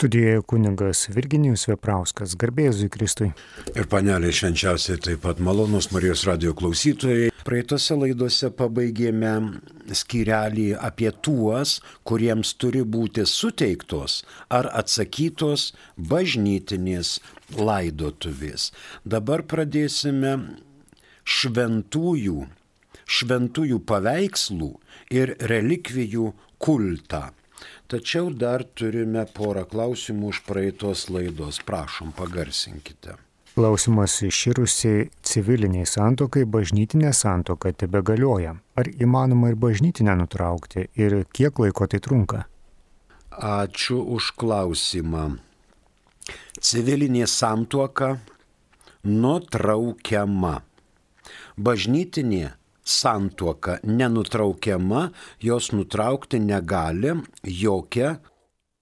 Studijoje kuningas Virginijus Veprauskas, garbėjai Kristui. Ir panelė švenčiausiai taip pat malonus Marijos radio klausytojai. Praeitose laidose pabaigėme skyrelį apie tuos, kuriems turi būti suteiktos ar atsakytos bažnytinės laidotuvės. Dabar pradėsime šventųjų, šventųjų paveikslų ir relikvijų kultą. Tačiau dar turime porą klausimų už praeitos laidos. Prašom, pagarsinkite. Klausimas iširusiai civiliniai santokai bažnytinė santoka tebe galioja. Ar įmanoma ir bažnytinę nutraukti ir kiek laiko tai trunka? Ačiū už klausimą. Civilinė santuoka nutraukiama. Bažnytinė santuoka nenutraukiama, jos nutraukti negali jokia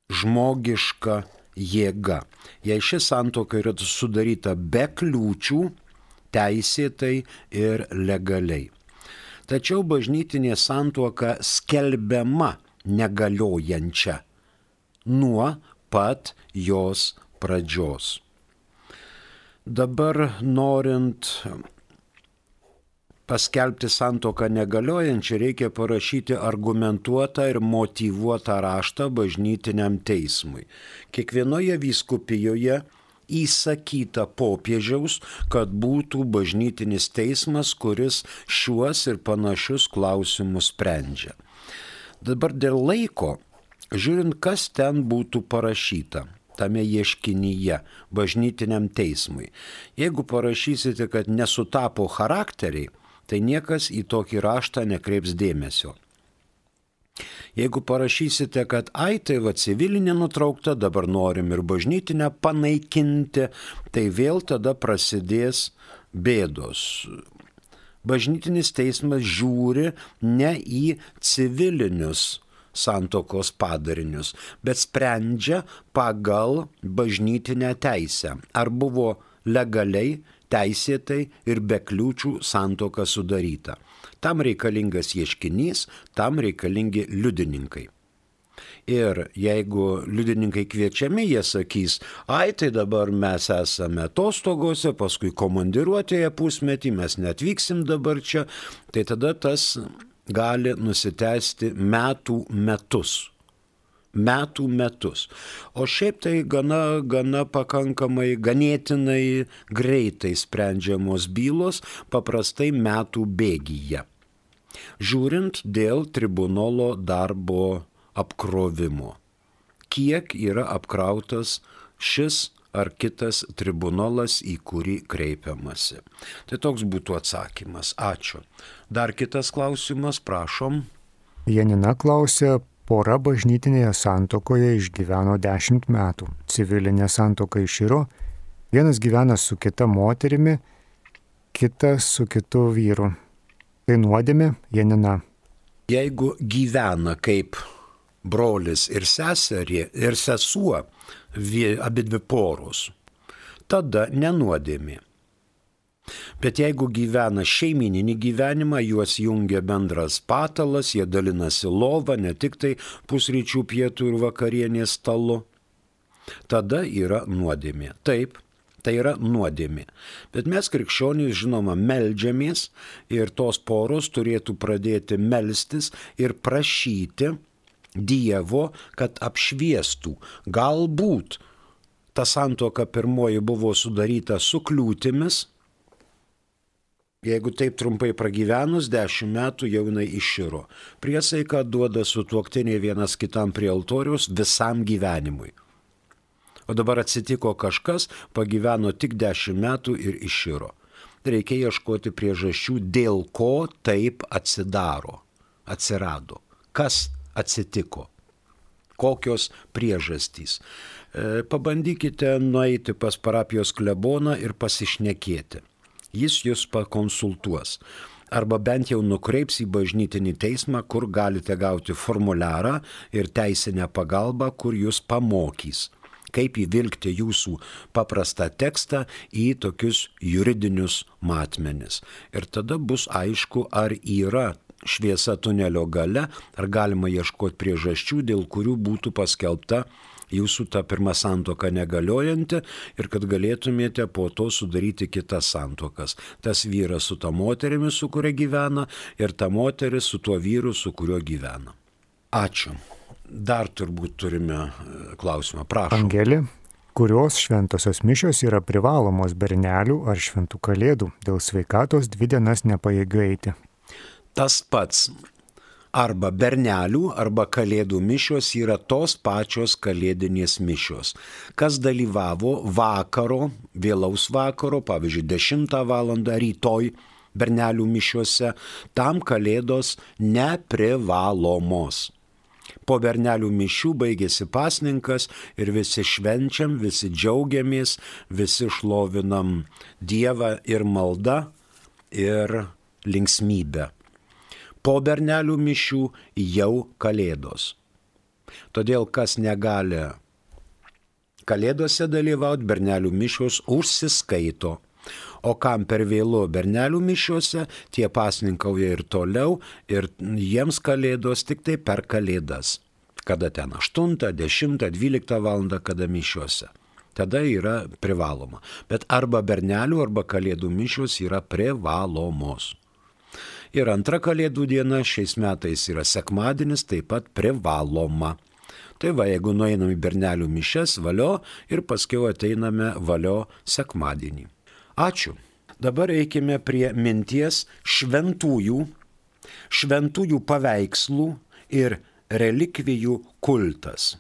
žmogiška jėga. Jei ši santuoka yra sudaryta be kliūčių, teisėtai ir legaliai. Tačiau bažnytinė santuoka skelbiama negaliojančia nuo pat jos pradžios. Dabar norint paskelbti santoką negaliojančią, reikia parašyti argumentuotą ir motivuotą raštą bažnytiniam teismui. Kiekvienoje vyskupijoje įsakyta popiežiaus, kad būtų bažnytinis teismas, kuris šiuos ir panašius klausimus sprendžia. Dabar dėl laiko, žiūrint, kas ten būtų parašyta tame ieškinyje bažnytiniam teismui. Jeigu parašysite, kad nesutapo charakteriai, tai niekas į tokį raštą nekreips dėmesio. Jeigu parašysite, kad ai tai va civilinė nutraukta, dabar norim ir bažnytinę panaikinti, tai vėl tada prasidės bėdos. Bažnytinis teismas žiūri ne į civilinius santokos padarinius, bet sprendžia pagal bažnytinę teisę. Ar buvo legaliai teisėtai ir be kliūčių santoka sudaryta. Tam reikalingas ieškinys, tam reikalingi liudininkai. Ir jeigu liudininkai kviečiami, jie sakys, ai tai dabar mes esame atostogose, paskui komandiruotėje pusmetį, mes netvyksim dabar čia, tai tada tas gali nusitęsti metų metus metų metus. O šiaip tai gana, gana pakankamai, ganėtinai greitai sprendžiamos bylos, paprastai metų bėgyje. Žiūrint dėl tribunolo darbo apkrovimo. Kiek yra apkrautas šis ar kitas tribunolas, į kurį kreipiamasi. Tai toks būtų atsakymas. Ačiū. Dar kitas klausimas, prašom. Janina klausė, Pora bažnytinėje santokoje išgyveno dešimt metų. Civilinė santoka iširo, vienas gyvena su kita moterimi, kitas su kitu vyru. Tai nuodėmė Janina. Jeigu gyvena kaip brolis ir seserė ir sesuo, abi dvi poros, tada nenuodėmė. Bet jeigu gyvena šeimininį gyvenimą, juos jungia bendras patalas, jie dalinasi lovą, ne tik tai pusryčių, pietų ir vakarienės stalu, tada yra nuodėmė. Taip, tai yra nuodėmė. Bet mes krikščionys, žinoma, melžiamės ir tos poros turėtų pradėti melstis ir prašyti Dievo, kad apšviestų. Galbūt ta santoka pirmoji buvo sudaryta su kliūtimis, Jeigu taip trumpai pragyvenus, dešimt metų jau jinai iširo. Priesaika duoda su tuoktinė vienas kitam prie altoriaus visam gyvenimui. O dabar atsitiko kažkas, pagyveno tik dešimt metų ir iširo. Reikia ieškoti priežasčių, dėl ko taip atsidaro, atsirado. Kas atsitiko? Kokios priežastys? E, pabandykite nueiti pas parapijos kleboną ir pasišnekėti jis jūs pakonsultuos. Arba bent jau nukreips į bažnytinį teismą, kur galite gauti formuliarą ir teisinę pagalbą, kur jūs pamokys kaip įvilgti jūsų paprastą tekstą į tokius juridinius matmenis. Ir tada bus aišku, ar yra šviesa tunelio gale, ar galima ieškoti priežasčių, dėl kurių būtų paskelbta jūsų ta pirma santoka negaliojanti ir kad galėtumėte po to sudaryti kitas santokas. Tas vyras su ta moterimi, su kuria gyvena ir ta moteris su tuo vyru, su kuriuo gyvena. Ačiū. Dar turbūt turime e, klausimą. Prašau. Angelė, kurios šventosios mišios yra privalomos bernelių ar šventų kalėdų, dėl sveikatos dvi dienas nepajėgiu eiti. Tas pats arba bernelių, arba kalėdų mišios yra tos pačios kalėdinės mišios. Kas dalyvavo vakaro, vėlaus vakaro, pavyzdžiui, 10 val. rytoj bernelių mišiuose, tam kalėdos neprivalomos. Po bernelių mišių baigėsi pasninkas ir visi švenčiam, visi džiaugiamės, visi šlovinam Dievą ir maldą ir linksmybę po bernelių mišių jau kalėdos. Todėl kas negali kalėdose dalyvauti, bernelių mišios užsiskaito. O kam per vėlu bernelių mišiuose, tie pasninkauja ir toliau ir jiems kalėdos tik tai per kalėdas. Kada ten 8, 10, 12 val. kada mišiuose. Tada yra privaloma. Bet arba bernelių, arba kalėdų mišios yra privalomos. Ir antra kalėdų diena šiais metais yra sekmadienis, taip pat privaloma. Tai va, jeigu nueinam į bernelių mišes, valio ir paskui ateiname valio sekmadienį. Ačiū. Dabar eikime prie minties šventųjų, šventųjų paveikslų ir relikvijų kultas.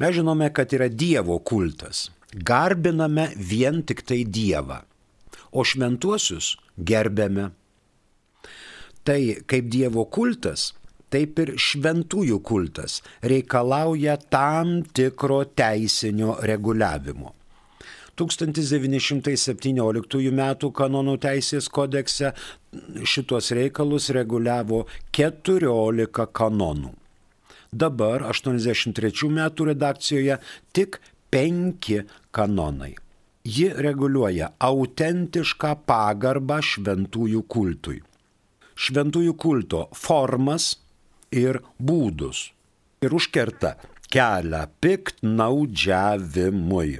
Mes žinome, kad yra Dievo kultas. Garbiname vien tik tai Dievą, o šventuosius gerbėme tai kaip Dievo kultas, taip ir šventųjų kultas reikalauja tam tikro teisinio reguliavimo. 1917 m. kanonų teisės kodekse šitos reikalus reguliavo 14 kanonų. Dabar 83 metų redakcijoje tik 5 kanonai. Ji reguliuoja autentišką pagarbą šventųjų kultui šventųjų kulto formas ir būdus ir užkerta kelią piktnaudžiavimui.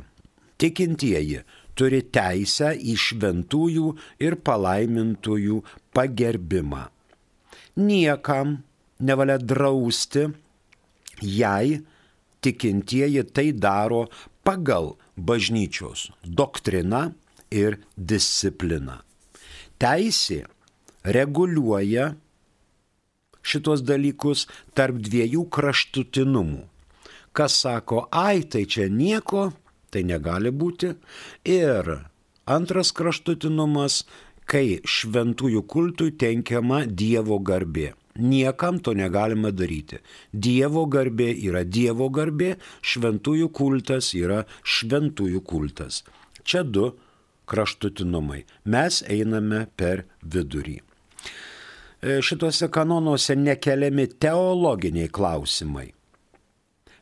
Tikintieji turi teisę į šventųjų ir palaimintųjų pagerbimą. Niekam nevalia drausti, jei tikintieji tai daro pagal bažnyčios doktriną ir discipliną. Teisė reguliuoja šitos dalykus tarp dviejų kraštutinumų. Kas sako, ai, tai čia nieko, tai negali būti. Ir antras kraštutinumas, kai šventųjų kultui tenkiama Dievo garbė. Niekam to negalima daryti. Dievo garbė yra Dievo garbė, šventųjų kultas yra šventųjų kultas. Čia du kraštutinumai. Mes einame per vidurį. E, šituose kanonuose nekeliami teologiniai klausimai,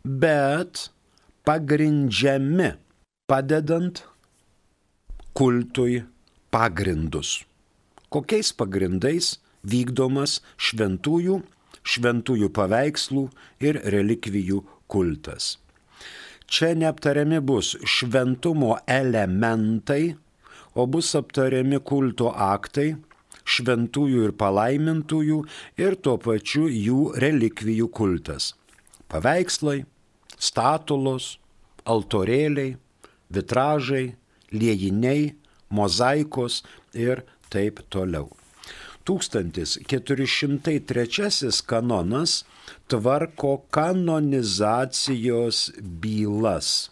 bet pagrindžiami padedant kultui pagrindus. Kokiais pagrindais vykdomas šventųjų, šventųjų paveikslų ir relikvijų kultas. Čia neaptariami bus šventumo elementai, o bus aptariami kulto aktai, šventųjų ir palaimintųjų ir tuo pačiu jų relikvijų kultas. Paveikslai, statulos, altorėliai, vitražai, liejiniai, mozaikos ir taip toliau. 1403 kanonas tvarko kanonizacijos bylas.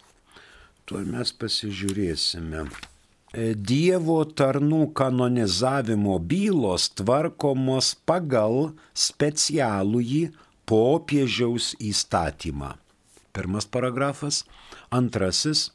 Tuo mes pasižiūrėsime. Dievo tarnų kanonizavimo bylos tvarkomos pagal specialųjį popiežiaus įstatymą. Pirmas paragrafas. Antrasis.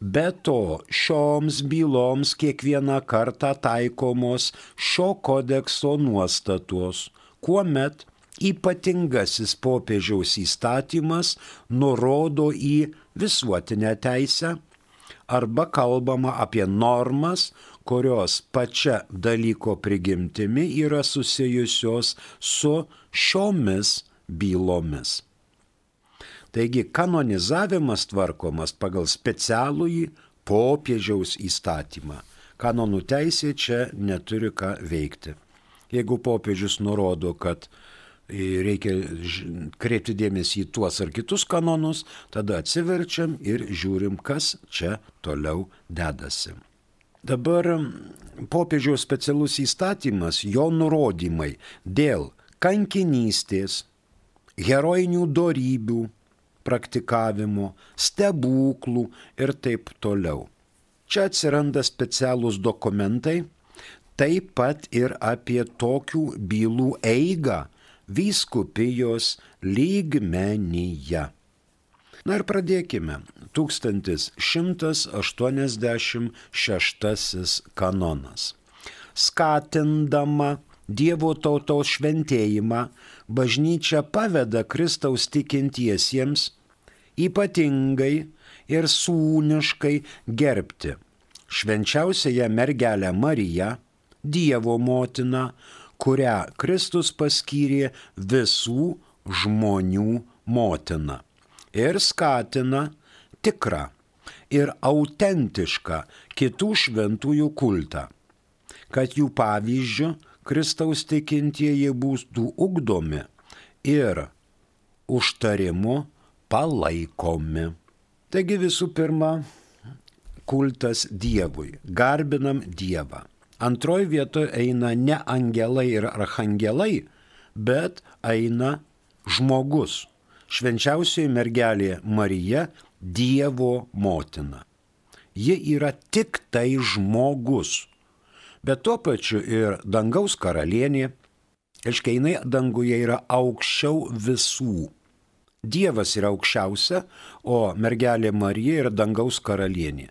Be to, šioms byloms kiekvieną kartą taikomos šio kodekso nuostatos, kuomet ypatingasis popiežiaus įstatymas nurodo į visuotinę teisę arba kalbama apie normas, kurios pačia dalyko prigimtimi yra susijusios su šiomis bylomis. Taigi kanonizavimas tvarkomas pagal specialųjį popiežiaus įstatymą. Kanonų teisė čia neturi ką veikti. Jeigu popiežius nurodo, kad reikia kreipti dėmesį į tuos ar kitus kanonus, tada atsiverčiam ir žiūrim, kas čia toliau dedasi. Dabar popiežiaus specialus įstatymas, jo nurodymai dėl kankinystės, herojinių darybių, praktikavimo, stebuklų ir taip toliau. Čia atsiranda specialūs dokumentai, taip pat ir apie tokių bylų eigą vyskupijos lygmenyje. Na ir pradėkime. 1186 kanonas. Skatindama Dievo tautos šventėjimą, bažnyčia paveda Kristaus tikintiesiems ypatingai ir sūniškai gerbti švenčiausiąją mergelę Mariją, Dievo motiną, kurią Kristus paskyrė visų žmonių motina ir skatina tikrą ir autentišką kitų šventųjų kultą, kad jų pavyzdžių Kristaus tikintieji būtų ugdomi ir užtarimu palaikomi. Taigi visų pirma, kultas Dievui, garbinam Dievą. Antroji vietoje eina ne angelai ir archangelai, bet eina žmogus. Švenčiausioji mergelė Marija Dievo motina. Ji yra tik tai žmogus, bet tuo pačiu ir dangaus karalienė. Iškai jinai danguje yra aukščiau visų. Dievas yra aukščiausia, o mergelė Marija yra dangaus karalienė.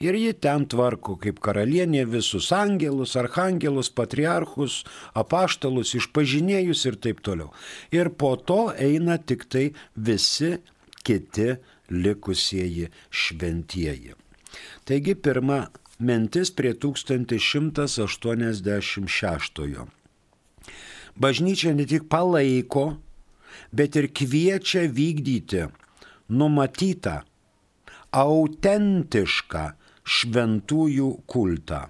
Ir ji ten tvarko kaip karalienė visus angelus, archangelus, patriarchus, apaštalus, išpažinėjus ir taip toliau. Ir po to eina tik tai visi kiti likusieji šventieji. Taigi pirma mintis prie 1186. Bažnyčia ne tik palaiko, bet ir kviečia vykdyti numatytą autentišką šventųjų kultą.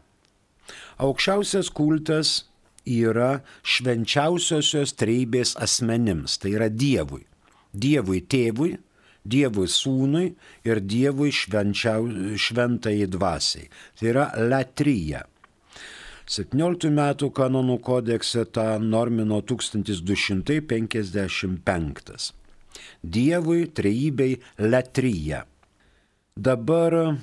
Aukščiausias kultas yra švenčiausiosios treibės asmenims, tai yra Dievui. Dievui tėvui, Dievui sūnui ir Dievui švenčiau, šventai dvasiai. Tai yra latryja. 17 metų kanonų kodekse tą normino 1255. Dievui trejybei latryja. Dabar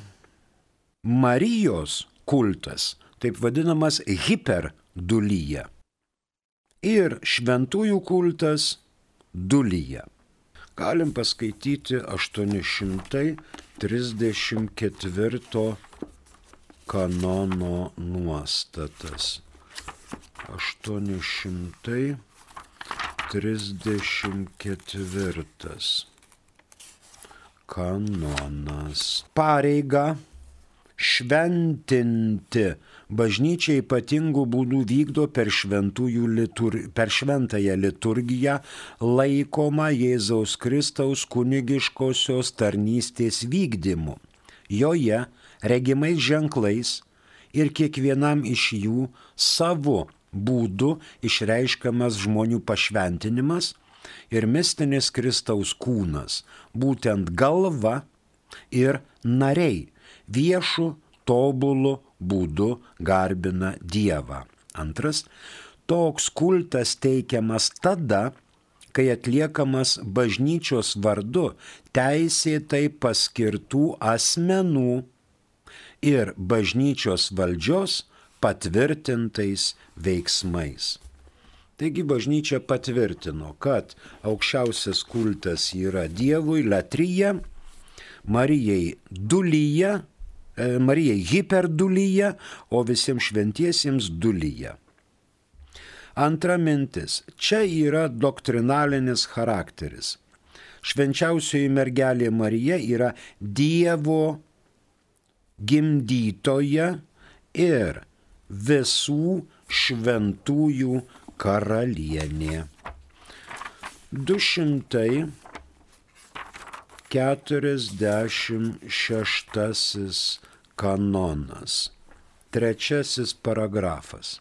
Marijos kultas, taip vadinamas hiperdulyje. Ir šventųjų kultas dulyje. Galim paskaityti 834 kanono nuostatas. 834 kanonas. Pareiga šventinti bažnyčia ypatingų būdų vykdo per, litur, per šventąją liturgiją laikoma Jėzaus Kristaus kunigiškosios tarnystės vykdymu. Joje regimais ženklais ir kiekvienam iš jų savo būdu išreiškiamas žmonių pašventinimas ir mistinis Kristaus kūnas, būtent galva ir nariai viešų, tobulų būdu garbina Dievą. Antras, toks kultas teikiamas tada, kai atliekamas bažnyčios vardu teisėtai paskirtų asmenų ir bažnyčios valdžios patvirtintais veiksmais. Taigi bažnyčia patvirtino, kad aukščiausias kultas yra Dievui, latryje, Marijai dulyje E, Marijai hiperdulyje, o visiems šventiesiems dulyje. Antra mintis. Čia yra doktrinalinis charakteris. Švenčiausioji mergelė Marija yra Dievo gimdytoja ir visų šventųjų karalienė. 200 46 kanonas. Trečiasis paragrafas.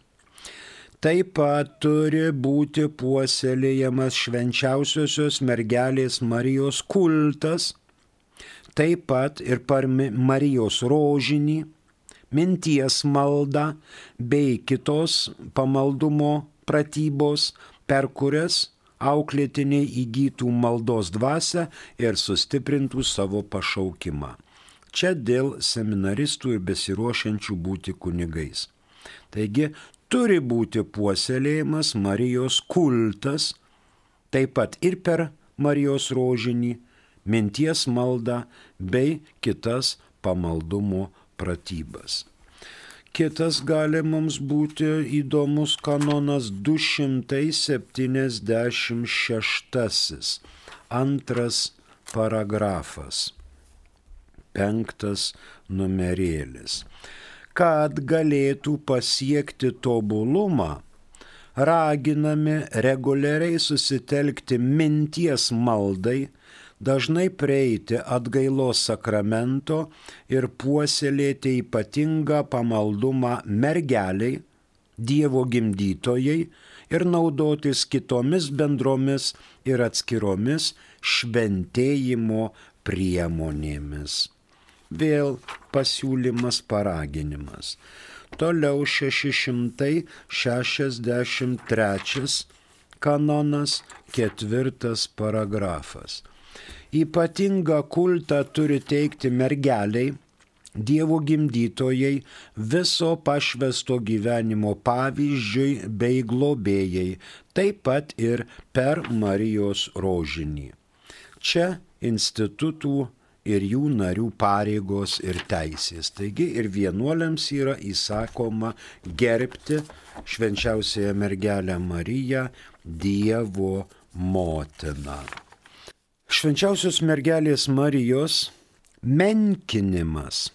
Taip pat turi būti puoselėjamas švenčiausiosios mergelės Marijos kultas, taip pat ir par Marijos rožinį, minties maldą bei kitos pamaldumo pratybos, per kurias auklėtiniai įgytų maldos dvasę ir sustiprintų savo pašaukimą. Čia dėl seminaristų ir besiruošiančių būti kunigais. Taigi turi būti puoselėjimas Marijos kultas, taip pat ir per Marijos rožinį, minties maldą bei kitas pamaldumo pratybas. Kitas gali mums būti įdomus kanonas 276. Antras paragrafas. Penktas numerėlis. Kad galėtų pasiekti tobulumą, raginami reguliariai susitelkti minties maldai, dažnai prieiti atgailos sakramento ir puoselėti ypatingą pamaldumą mergeliai, Dievo gimdytojai ir naudotis kitomis bendromis ir atskiromis šventėjimo priemonėmis. Vėl pasiūlymas paraginimas. Toliau 663 kanonas ketvirtas paragrafas ypatingą kultą turi teikti mergeliai, Dievo gimdytojai, viso pašvesto gyvenimo pavyzdžiui bei globėjai, taip pat ir per Marijos rožinį. Čia institutų ir jų narių pareigos ir teisės. Taigi ir vienuoliams yra įsakoma gerbti švenčiausiąją mergelę Mariją, Dievo motiną švenčiausios mergelės Marijos menkinimas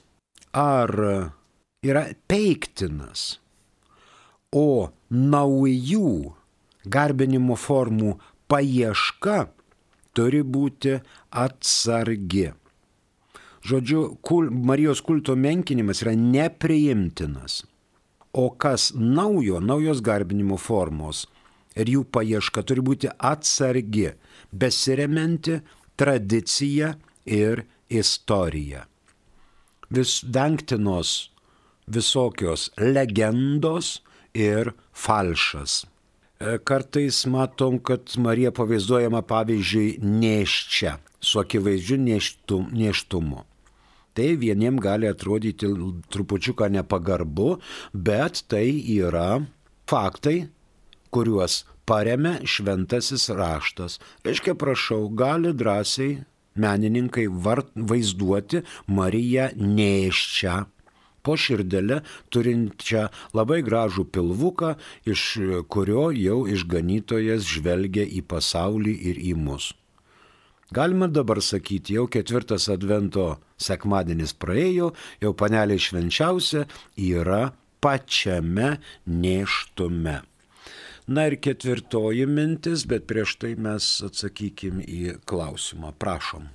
ar yra peiktinas, o naujų garbinimo formų paieška turi būti atsargi. Žodžiu, kul, Marijos kulto menkinimas yra nepriimtinas. O kas naujo, naujos garbinimo formos ir jų paieška turi būti atsargi besiremianti tradicija ir istorija. Vis vengtinos visokios legendos ir falšas. E, kartais matom, kad Marija pavaizduojama pavyzdžiui neščia, su akivaizdžiu neštum, neštumu. Tai vieniem gali atrodyti trupučiuką nepagarbu, bet tai yra faktai, kuriuos paremia šventasis raštas. Reiškia, prašau, gali drąsiai menininkai vart, vaizduoti Mariją nėščią po širdelę turinčią labai gražų pilvuką, iš kurio jau išganytojas žvelgia į pasaulį ir į mus. Galima dabar sakyti, jau ketvirtas advento sekmadienis praėjo, jau panelė švenčiausia yra pačiame neštume. Na ir ketvirtoji mintis, bet prieš tai mes atsakykim į klausimą. Prašom.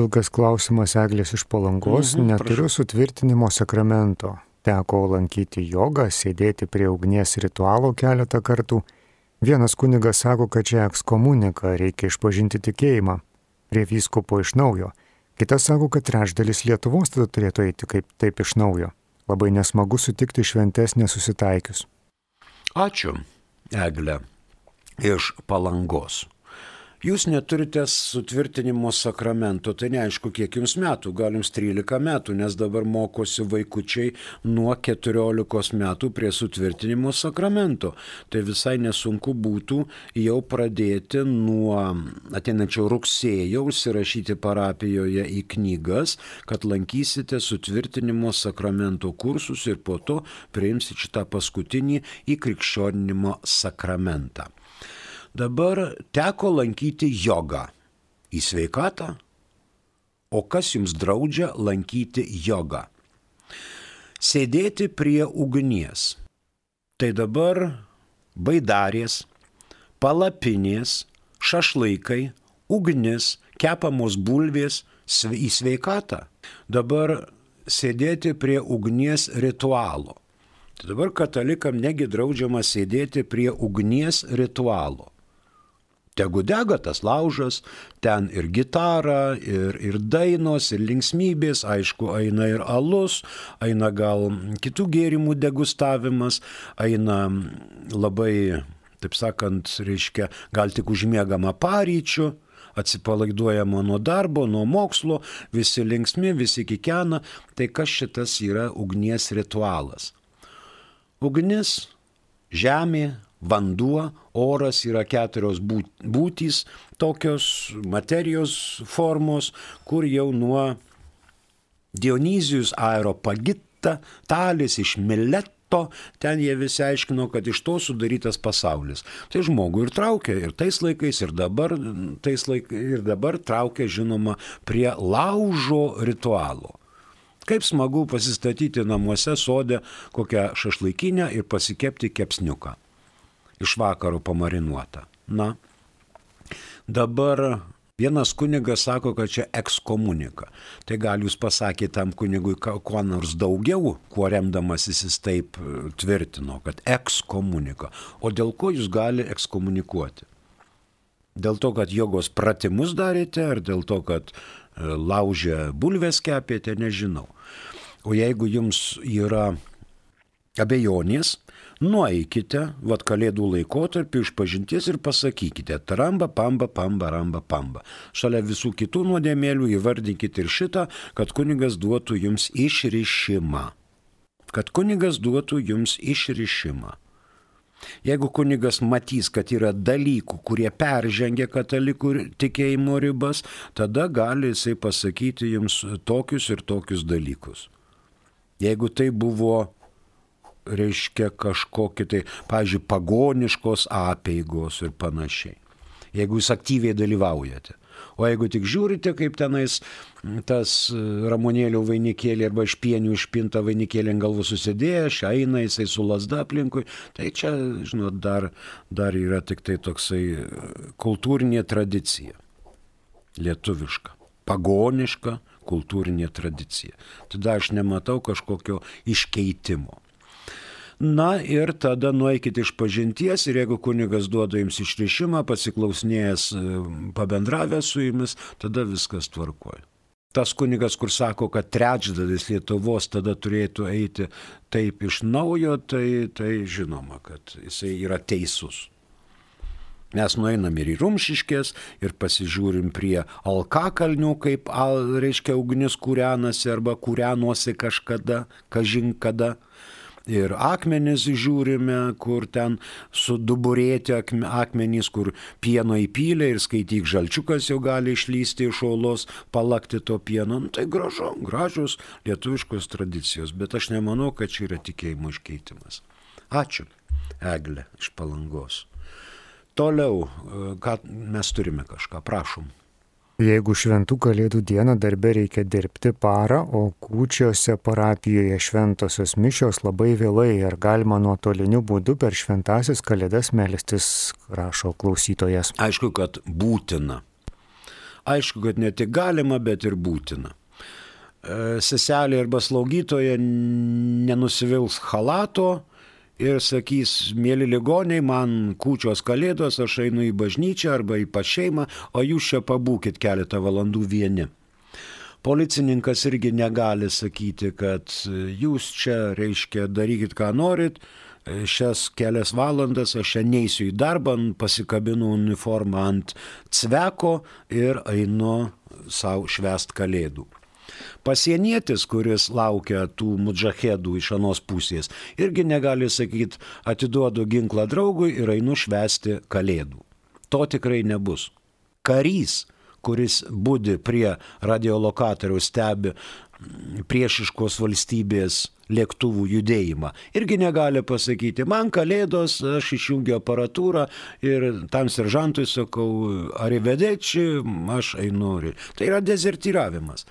Ilgas klausimas Eglės iš palangos. Mhm, Neturiu prašau. sutvirtinimo sakramento. Teko lankyti jogą, sėdėti prie ugnies ritualo keletą kartų. Vienas kunigas sako, kad čia ekskomunika, reikia išpažinti tikėjimą. Prie vyskupo iš naujo. Kitas sako, kad trečdalis Lietuvos tada turėtų eiti kaip taip iš naujo. Labai nesmagu sutikti šventes nesusitaikius. Ačiū eglę iš palangos. Jūs neturite sutvirtinimo sakramento, tai neaišku, kiek jums metų, gal jums 13 metų, nes dabar mokosi vaikučiai nuo 14 metų prie sutvirtinimo sakramento. Tai visai nesunku būtų jau pradėti nuo ateinančio rugsėjo užsirašyti parapijoje į knygas, kad lankysite sutvirtinimo sakramento kursus ir po to priimsite šitą paskutinį įkrikščioninimo sakramentą. Dabar teko lankyti jogą. Į sveikatą? O kas jums draudžia lankyti jogą? Sėdėti prie ugnies. Tai dabar baidarės, palapinės, šašlaikai, ugnis, kepamos bulvės į sveikatą. Dabar sėdėti prie ugnies ritualo. Tai dabar katalikam negi draudžiama sėdėti prie ugnies ritualo. Tegu dega tas laužas, ten ir gitara, ir, ir dainos, ir linksmybės, aišku, eina ir alus, eina gal kitų gėrimų degustavimas, eina labai, taip sakant, reiškia, gal tik užmiegama paryčių atsipalaiduojama nuo darbo, nuo mokslo, visi linksmi, visi kikena, tai kas šitas yra ugnies ritualas. Ugnis, žemė, vanduo, oras yra keturios būtys, tokios materijos formos, kur jau nuo Dionizijus aeropagitta, talis iš Mileto, ten jie visi aiškino, kad iš to sudarytas pasaulis. Tai žmogų ir traukia, ir tais laikais, ir dabar, tais laik, ir dabar traukia, žinoma, prie laužo ritualo. Kaip smagu pasistatyti namuose sodę kokią šašlaikinę ir pasikepti kepsniuką iš vakaro pamarinuota. Na, dabar vienas kunigas sako, kad čia ekskomunika. Tai gal jūs pasakėte tam kunigui kuo nors daugiau, kuo remdamasis jis taip e, tvirtino, kad ekskomunika. O dėl ko jūs gali ekskomunikuoti? Dėl to, kad jogos pratimus darėte, ar dėl to, kad e, laužė bulvės kepėte, nežinau. O jeigu jums yra abejonės, nueikite, vad kalėdų laikotarpį iš pažinties ir pasakykite, taramba, pamba, pamba, ramba, pamba. Šalia visų kitų nuodėmėlių įvardinkite ir šitą, kad kunigas duotų jums išrišimą. Kad kunigas duotų jums išrišimą. Jeigu kunigas matys, kad yra dalykų, kurie peržengia katalikų tikėjimo ribas, tada gali jisai pasakyti jums tokius ir tokius dalykus. Jeigu tai buvo reiškia kažkokie tai, pavyzdžiui, pagoniškos apėgos ir panašiai. Jeigu jūs aktyviai dalyvaujate. O jeigu tik žiūrite, kaip tenais tas e, ramonėlių vainikėlė arba iš pienių išpinta vainikėlė ant galvų susidėję, šią eina jisai su lasda aplinkui, tai čia, žinot, dar, dar yra tik tai toksai e, kultūrinė tradicija. Lietuviška. Pagoniška kultūrinė tradicija. Tada aš nematau kažkokio iškeitimo. Na ir tada nueikite iš pažinties ir jeigu kunigas duoda jums išrišimą, pasiklausnėjęs, e, pabendravęs su jumis, tada viskas tvarkoja. Tas kunigas, kur sako, kad trečdalis Lietuvos tada turėtų eiti taip iš naujo, tai, tai žinoma, kad jisai yra teisus. Mes nueinam ir į Rumšiškės ir pasižiūrim prie Alkakalnių, kaip, al, reiškia, ugnis kūrenasi arba kūrenosi kažkada, kažin kada ir akmenis žiūrime, kur ten suduburėti akmenys, kur pieno įpylė ir skaityk žalčiukas jau gali išlysti iš olos, palakti to pieno. Nu, tai gražu, gražios lietuviškos tradicijos, bet aš nemanau, kad čia yra tikėjimo iškeitimas. Ačiū, Eglė iš palangos. Toliau, e, ką mes turime kažką, prašom. Jeigu šventų kalėdų dieną darbe reikia dirbti parą, o kūčiose parapijoje šventosios mišios labai vėlai, ar galima nuotoliniu būdu per šventasis kalėdas melstis, rašo klausytojas. Aišku, kad būtina. Aišku, kad ne tik galima, bet ir būtina. E, seselė arba slaugytoja nenusivils halato, ir sakys, mėly ligoniai, man kūčios kalėdos, aš einu į bažnyčią arba į pašeimą, o jūs čia pabūkit keletą valandų vieni. Policininkas irgi negali sakyti, kad jūs čia, reiškia, darykit ką norit, šias kelias valandas aš čia neįsiu į darbą, pasikabinu uniformą ant cveko ir einu savo švest kalėdų. Pasienietis, kuris laukia tų mudžahedų iš anos pusės, irgi negali sakyti, atiduodu ginklą draugui ir einu švesti kalėdų. To tikrai nebus. Karys, kuris būdi prie radiolokatoriaus stebi priešiškos valstybės lėktuvų judėjimą. Irgi negali pasakyti, man kalėdos, aš išjungiu aparatūrą ir tam seržantui sakau, ar įvedeči, aš einu. Tai yra dezertyravimas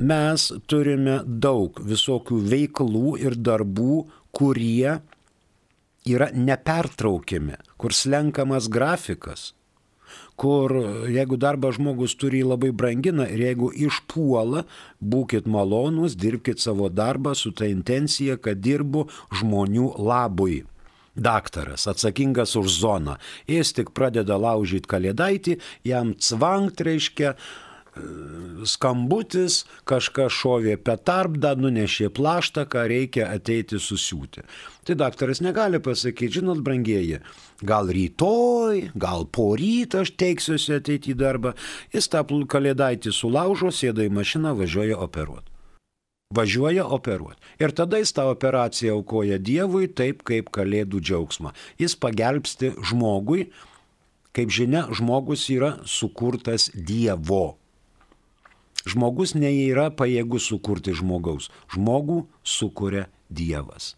mes turime daug visokių veiklų ir darbų, kurie yra nepertraukiami, kur slenkamas grafikas, kur jeigu darbą žmogus turi labai brangina ir jeigu išpuola, būkite malonūs, dirbkite savo darbą su ta intencija, kad dirbu žmonių labui. Daktaras atsakingas už zoną. Jis tik pradeda laužyti kalėdaitį, jam cvankt reiškia, skambutis, kažkas šovė petarbdą, nunešė plaštą, ką reikia ateiti susiūti. Tai daktaras negali pasakyti, žinot, brangieji, gal rytoj, gal po ryto aš teiksiuosi ateiti į darbą. Jis tą kalėdaitį sulaužo, sėda į mašiną, važiuoja operuoti. Važiuoja operuoti. Ir tada jis tą operaciją aukoja Dievui taip kaip kalėdų džiaugsmą. Jis pagelbsti žmogui, kaip žinia, žmogus yra sukurtas Dievo. Žmogus neįra pajėgus sukurti žmogaus. Žmogų sukuria Dievas.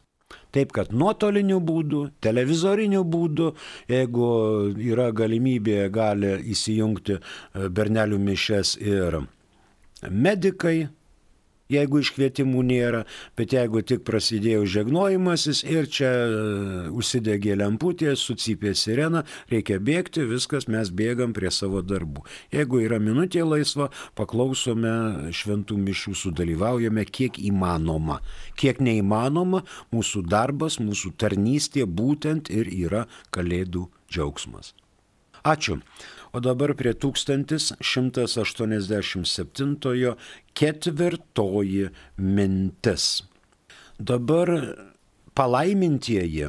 Taip kad nuotoliniu būdu, televizoriniu būdu, jeigu yra galimybė, gali įsijungti e, bernelių mišes ir medikai, jeigu iškvietimų nėra, bet jeigu tik prasidėjo žegnojimasis ir čia e, užsidegė lemputė, sucypė sirena, reikia bėgti, viskas, mes bėgam prie savo darbų. Jeigu yra minutė laisva, paklausome šventų mišių, sudalyvaujame kiek įmanoma. Kiek neįmanoma, mūsų darbas, mūsų tarnystė būtent ir yra kalėdų džiaugsmas. Ačiū. O dabar prie 1187 ketvirtoji mintis. Dabar palaimintieji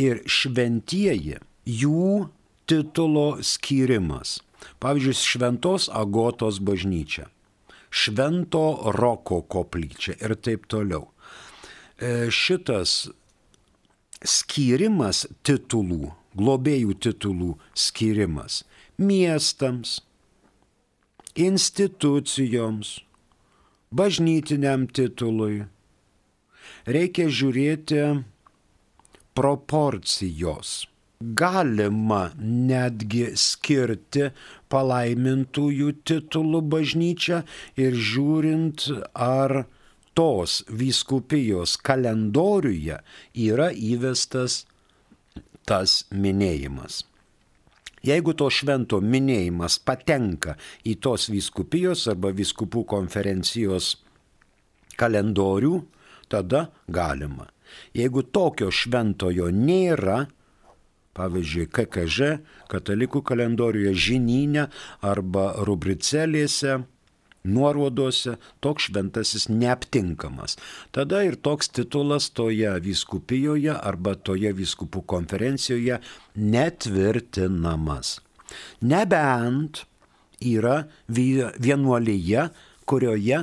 ir šventieji, jų titulo skirimas. Pavyzdžiui, Šventos Agotos bažnyčia, Švento Roko koplyčia ir taip toliau. E, šitas skirimas titulų, globėjų titulų skirimas miestams, institucijoms, bažnytiniam titului. Reikia žiūrėti proporcijos. Galima netgi skirti palaimintųjų titulų bažnyčią ir žiūrint, ar tos vyskupijos kalendoriuje yra įvestas tas minėjimas. Jeigu to švento minėjimas patenka į tos vyskupijos arba vyskupų konferencijos kalendorių, tada galima. Jeigu tokio šventojo nėra, pavyzdžiui, KKŽ, katalikų kalendoriuje žinyne arba rubricelėse, nuorodose toks šventasis neaptinkamas. Tada ir toks titulas toje vyskupijoje arba toje vyskupų konferencijoje netvirtinamas. Nebent yra vienuolyje, kurioje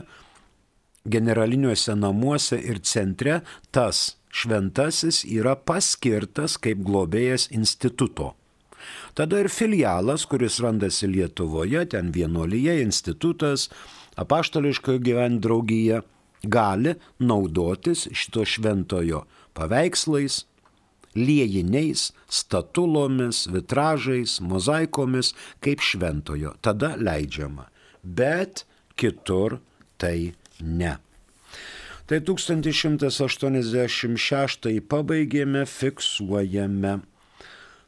generaliniuose namuose ir centre tas šventasis yra paskirtas kaip globėjas instituto. Tada ir filialas, kuris randasi Lietuvoje, ten vienuolyje, institutas, apaštališkojo gyvenimo draugija, gali naudotis šito šventojo paveikslais, liejiniais, statulomis, vitražais, mozaikomis kaip šventojo. Tada leidžiama. Bet kitur tai ne. Tai 1186 pabaigėme, fiksuojame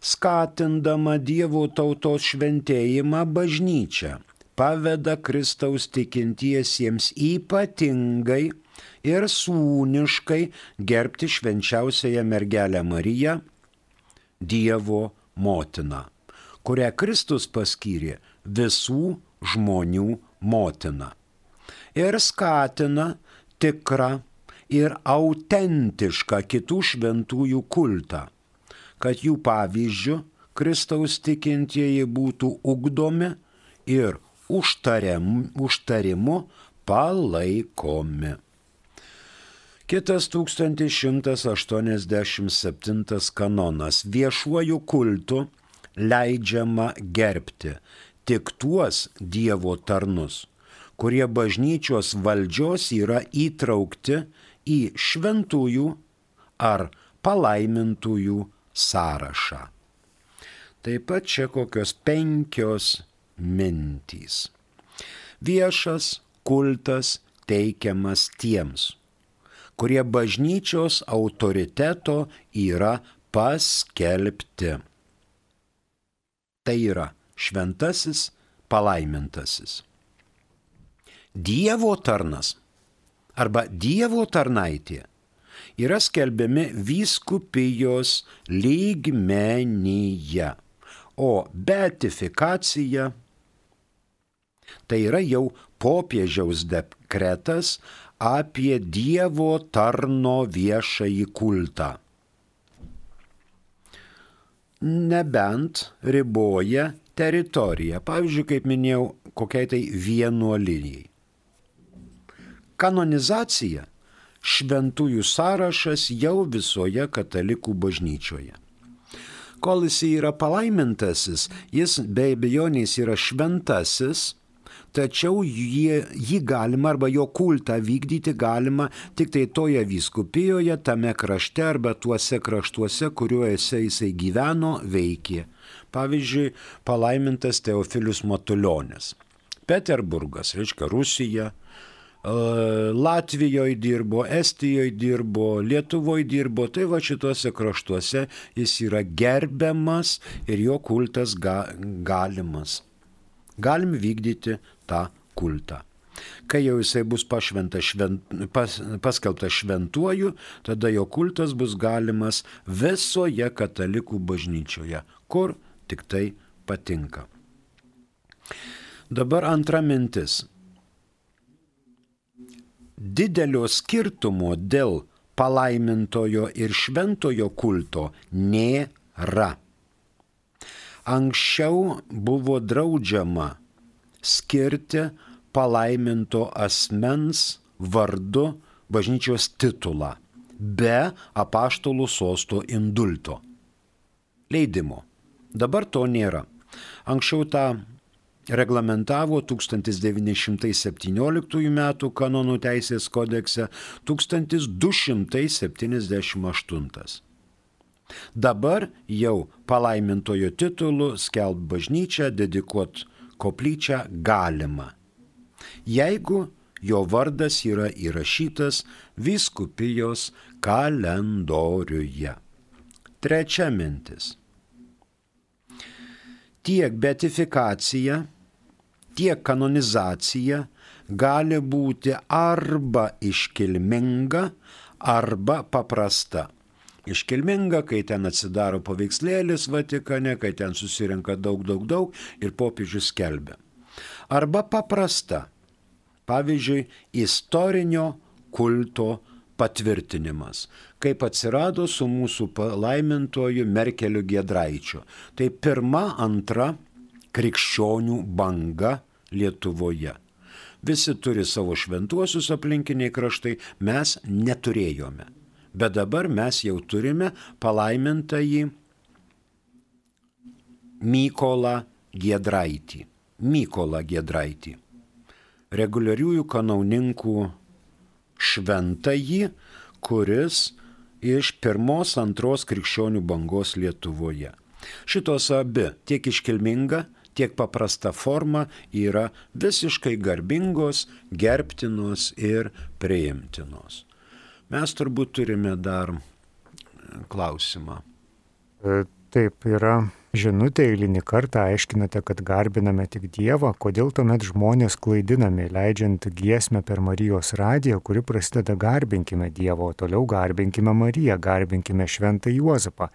skatindama Dievo tautos šventėjimą bažnyčią, paveda Kristaus tikintiesiems ypatingai ir sūniškai gerbti švenčiausiąją mergelę Mariją, Dievo motiną, kurią Kristus paskyrė visų žmonių motina. Ir skatina tikrą ir autentišką kitų šventųjų kultą kad jų pavyzdžių Kristaus tikintieji būtų ugdomi ir užtariam, užtarimu palaikomi. Kitas 1187 kanonas viešuoju kultu leidžiama gerbti tik tuos Dievo tarnus, kurie bažnyčios valdžios yra įtraukti į šventųjų ar palaimintųjų sąrašą. Taip pat čia kokios penkios mintys. Viešas kultas teikiamas tiems, kurie bažnyčios autoriteto yra paskelbti. Tai yra šventasis, palaimintasis. Dievo tarnas arba Dievo tarnaitė yra skelbiami vyskupijos lygmenyje, o beatifikacija tai yra jau popiežiaus dekretas apie Dievo tarno viešąjį kultą. Nebent riboja teritoriją, pavyzdžiui, kaip minėjau, kokiai tai vienuolinijai. Kanonizacija - šventųjų sąrašas jau visoje katalikų bažnyčioje. Kol jis yra palaimintasis, jis be abejonės yra šventasis, tačiau jį, jį galima arba jo kultą vykdyti galima tik tai toje vyskupijoje, tame krašte arba tuose kraštuose, kuriuose jisai gyveno, veikė. Pavyzdžiui, palaimintas Teofilius Matuljonis. Peterburgas, reiškia Rusija, Latvijoje dirbo, Estijoje dirbo, Lietuvoje dirbo, tai va šituose kraštuose jis yra gerbiamas ir jo kultas ga, galimas. Galim vykdyti tą kultą. Kai jau jisai bus pašventa švent, pas, paskelbtas šventuoju, tada jo kultas bus galimas visoje katalikų bažnyčioje, kur tik tai patinka. Dabar antra mintis didelio skirtumo dėl palaimintojo ir šventojo kulto nėra. Anksčiau buvo draudžiama skirti palaiminto asmens vardu bažnyčios titulą be apaštalų sosto indulto. Leidimo. Dabar to nėra. Anksčiau tą reglamentavo 1917 m. kanonų teisės kodekse 1278. Dabar jau palaimintojo titulu skelb bažnyčią, dedikuot koplyčią galima, jeigu jo vardas yra įrašytas viskupijos kalendoriuje. Trečia mintis. Tiek betifikacija, tiek kanonizacija gali būti arba iškilminga, arba paprasta. Iškilminga, kai ten atsidaro paveikslėlis Vatikane, kai ten susirenka daug, daug, daug ir popiežius skelbia. Arba paprasta, pavyzdžiui, istorinio kulto patvirtinimas, kaip atsirado su mūsų palaimintoju Merkeliu Gedraičiu. Tai pirma, antra krikščionių banga Lietuvoje. Visi turi savo šventuosius aplinkiniai kraštai, mes neturėjome. Bet dabar mes jau turime palaimintąjį Mykolą Giedraitį. Mykolą Giedraitį. Reguliariųjų kanauninkų šventąjį, kuris iš pirmos, antros krikščionių bangos Lietuvoje. Šitos abi tiek iškilminga, tiek paprasta forma yra visiškai garbingos, gerbtinos ir priimtinos. Mes turbūt turime dar klausimą. E, taip yra žinutė eilinį kartą aiškinate, kad garbiname tik Dievą, kodėl tuomet žmonės klaidinami, leidžiant giesmę per Marijos radiją, kuri prasideda garbinkime Dievą, o toliau garbinkime Mariją, garbinkime Šventą Juozapą.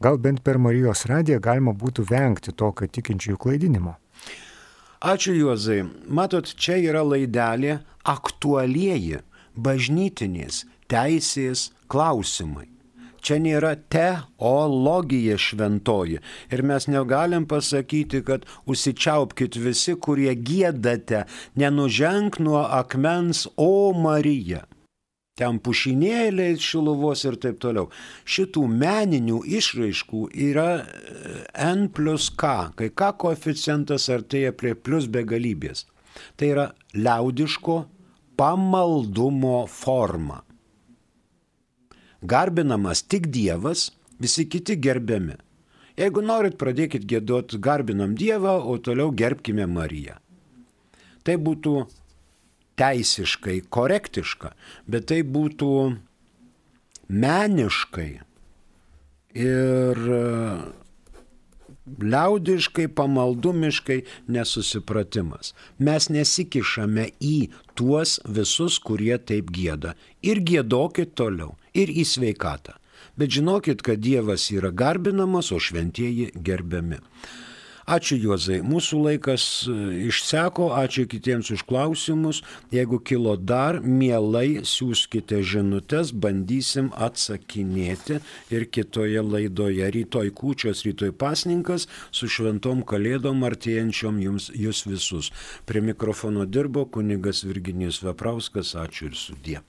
Gal bent per Marijos radiją galima būtų vengti tokio tikinčiųjų klaidinimo. Ačiū Juozai. Matot, čia yra laidelė aktualieji bažnytinės teisės klausimai. Čia nėra teologija šventoji. Ir mes negalim pasakyti, kad užsičiaupkite visi, kurie gėdate, nenuženk nuo akmens, o Marija ten pušinėliai šiluvos ir taip toliau. Šitų meninių išraiškų yra e, n plus k, kai k koeficientas artėja prie plus begalybės. Tai yra liaudiško pamaldumo forma. Garbinamas tik Dievas, visi kiti gerbiami. Jeigu norit, pradėkit gėduoti garbinam Dievą, o toliau gerbkime Mariją. Tai būtų teisiškai korektiška, bet tai būtų meniškai ir liaudiškai, pamaldumiškai nesusipratimas. Mes nesikišame į tuos visus, kurie taip gėda. Ir gėdokit toliau. Ir į sveikatą. Bet žinokit, kad Dievas yra garbinamas, o šventieji gerbiami. Ačiū Juozai, mūsų laikas e, išseko, ačiū kitiems už klausimus. Jeigu kilo dar, mielai siūskite žinutės, bandysim atsakinėti ir kitoje laidoje. Rytoj kūčios, rytoj pasninkas su šventom kalėdom artėjančiom jums, jūs visus. Prie mikrofono dirbo kunigas Virginijus Veprauskas, ačiū ir sudė.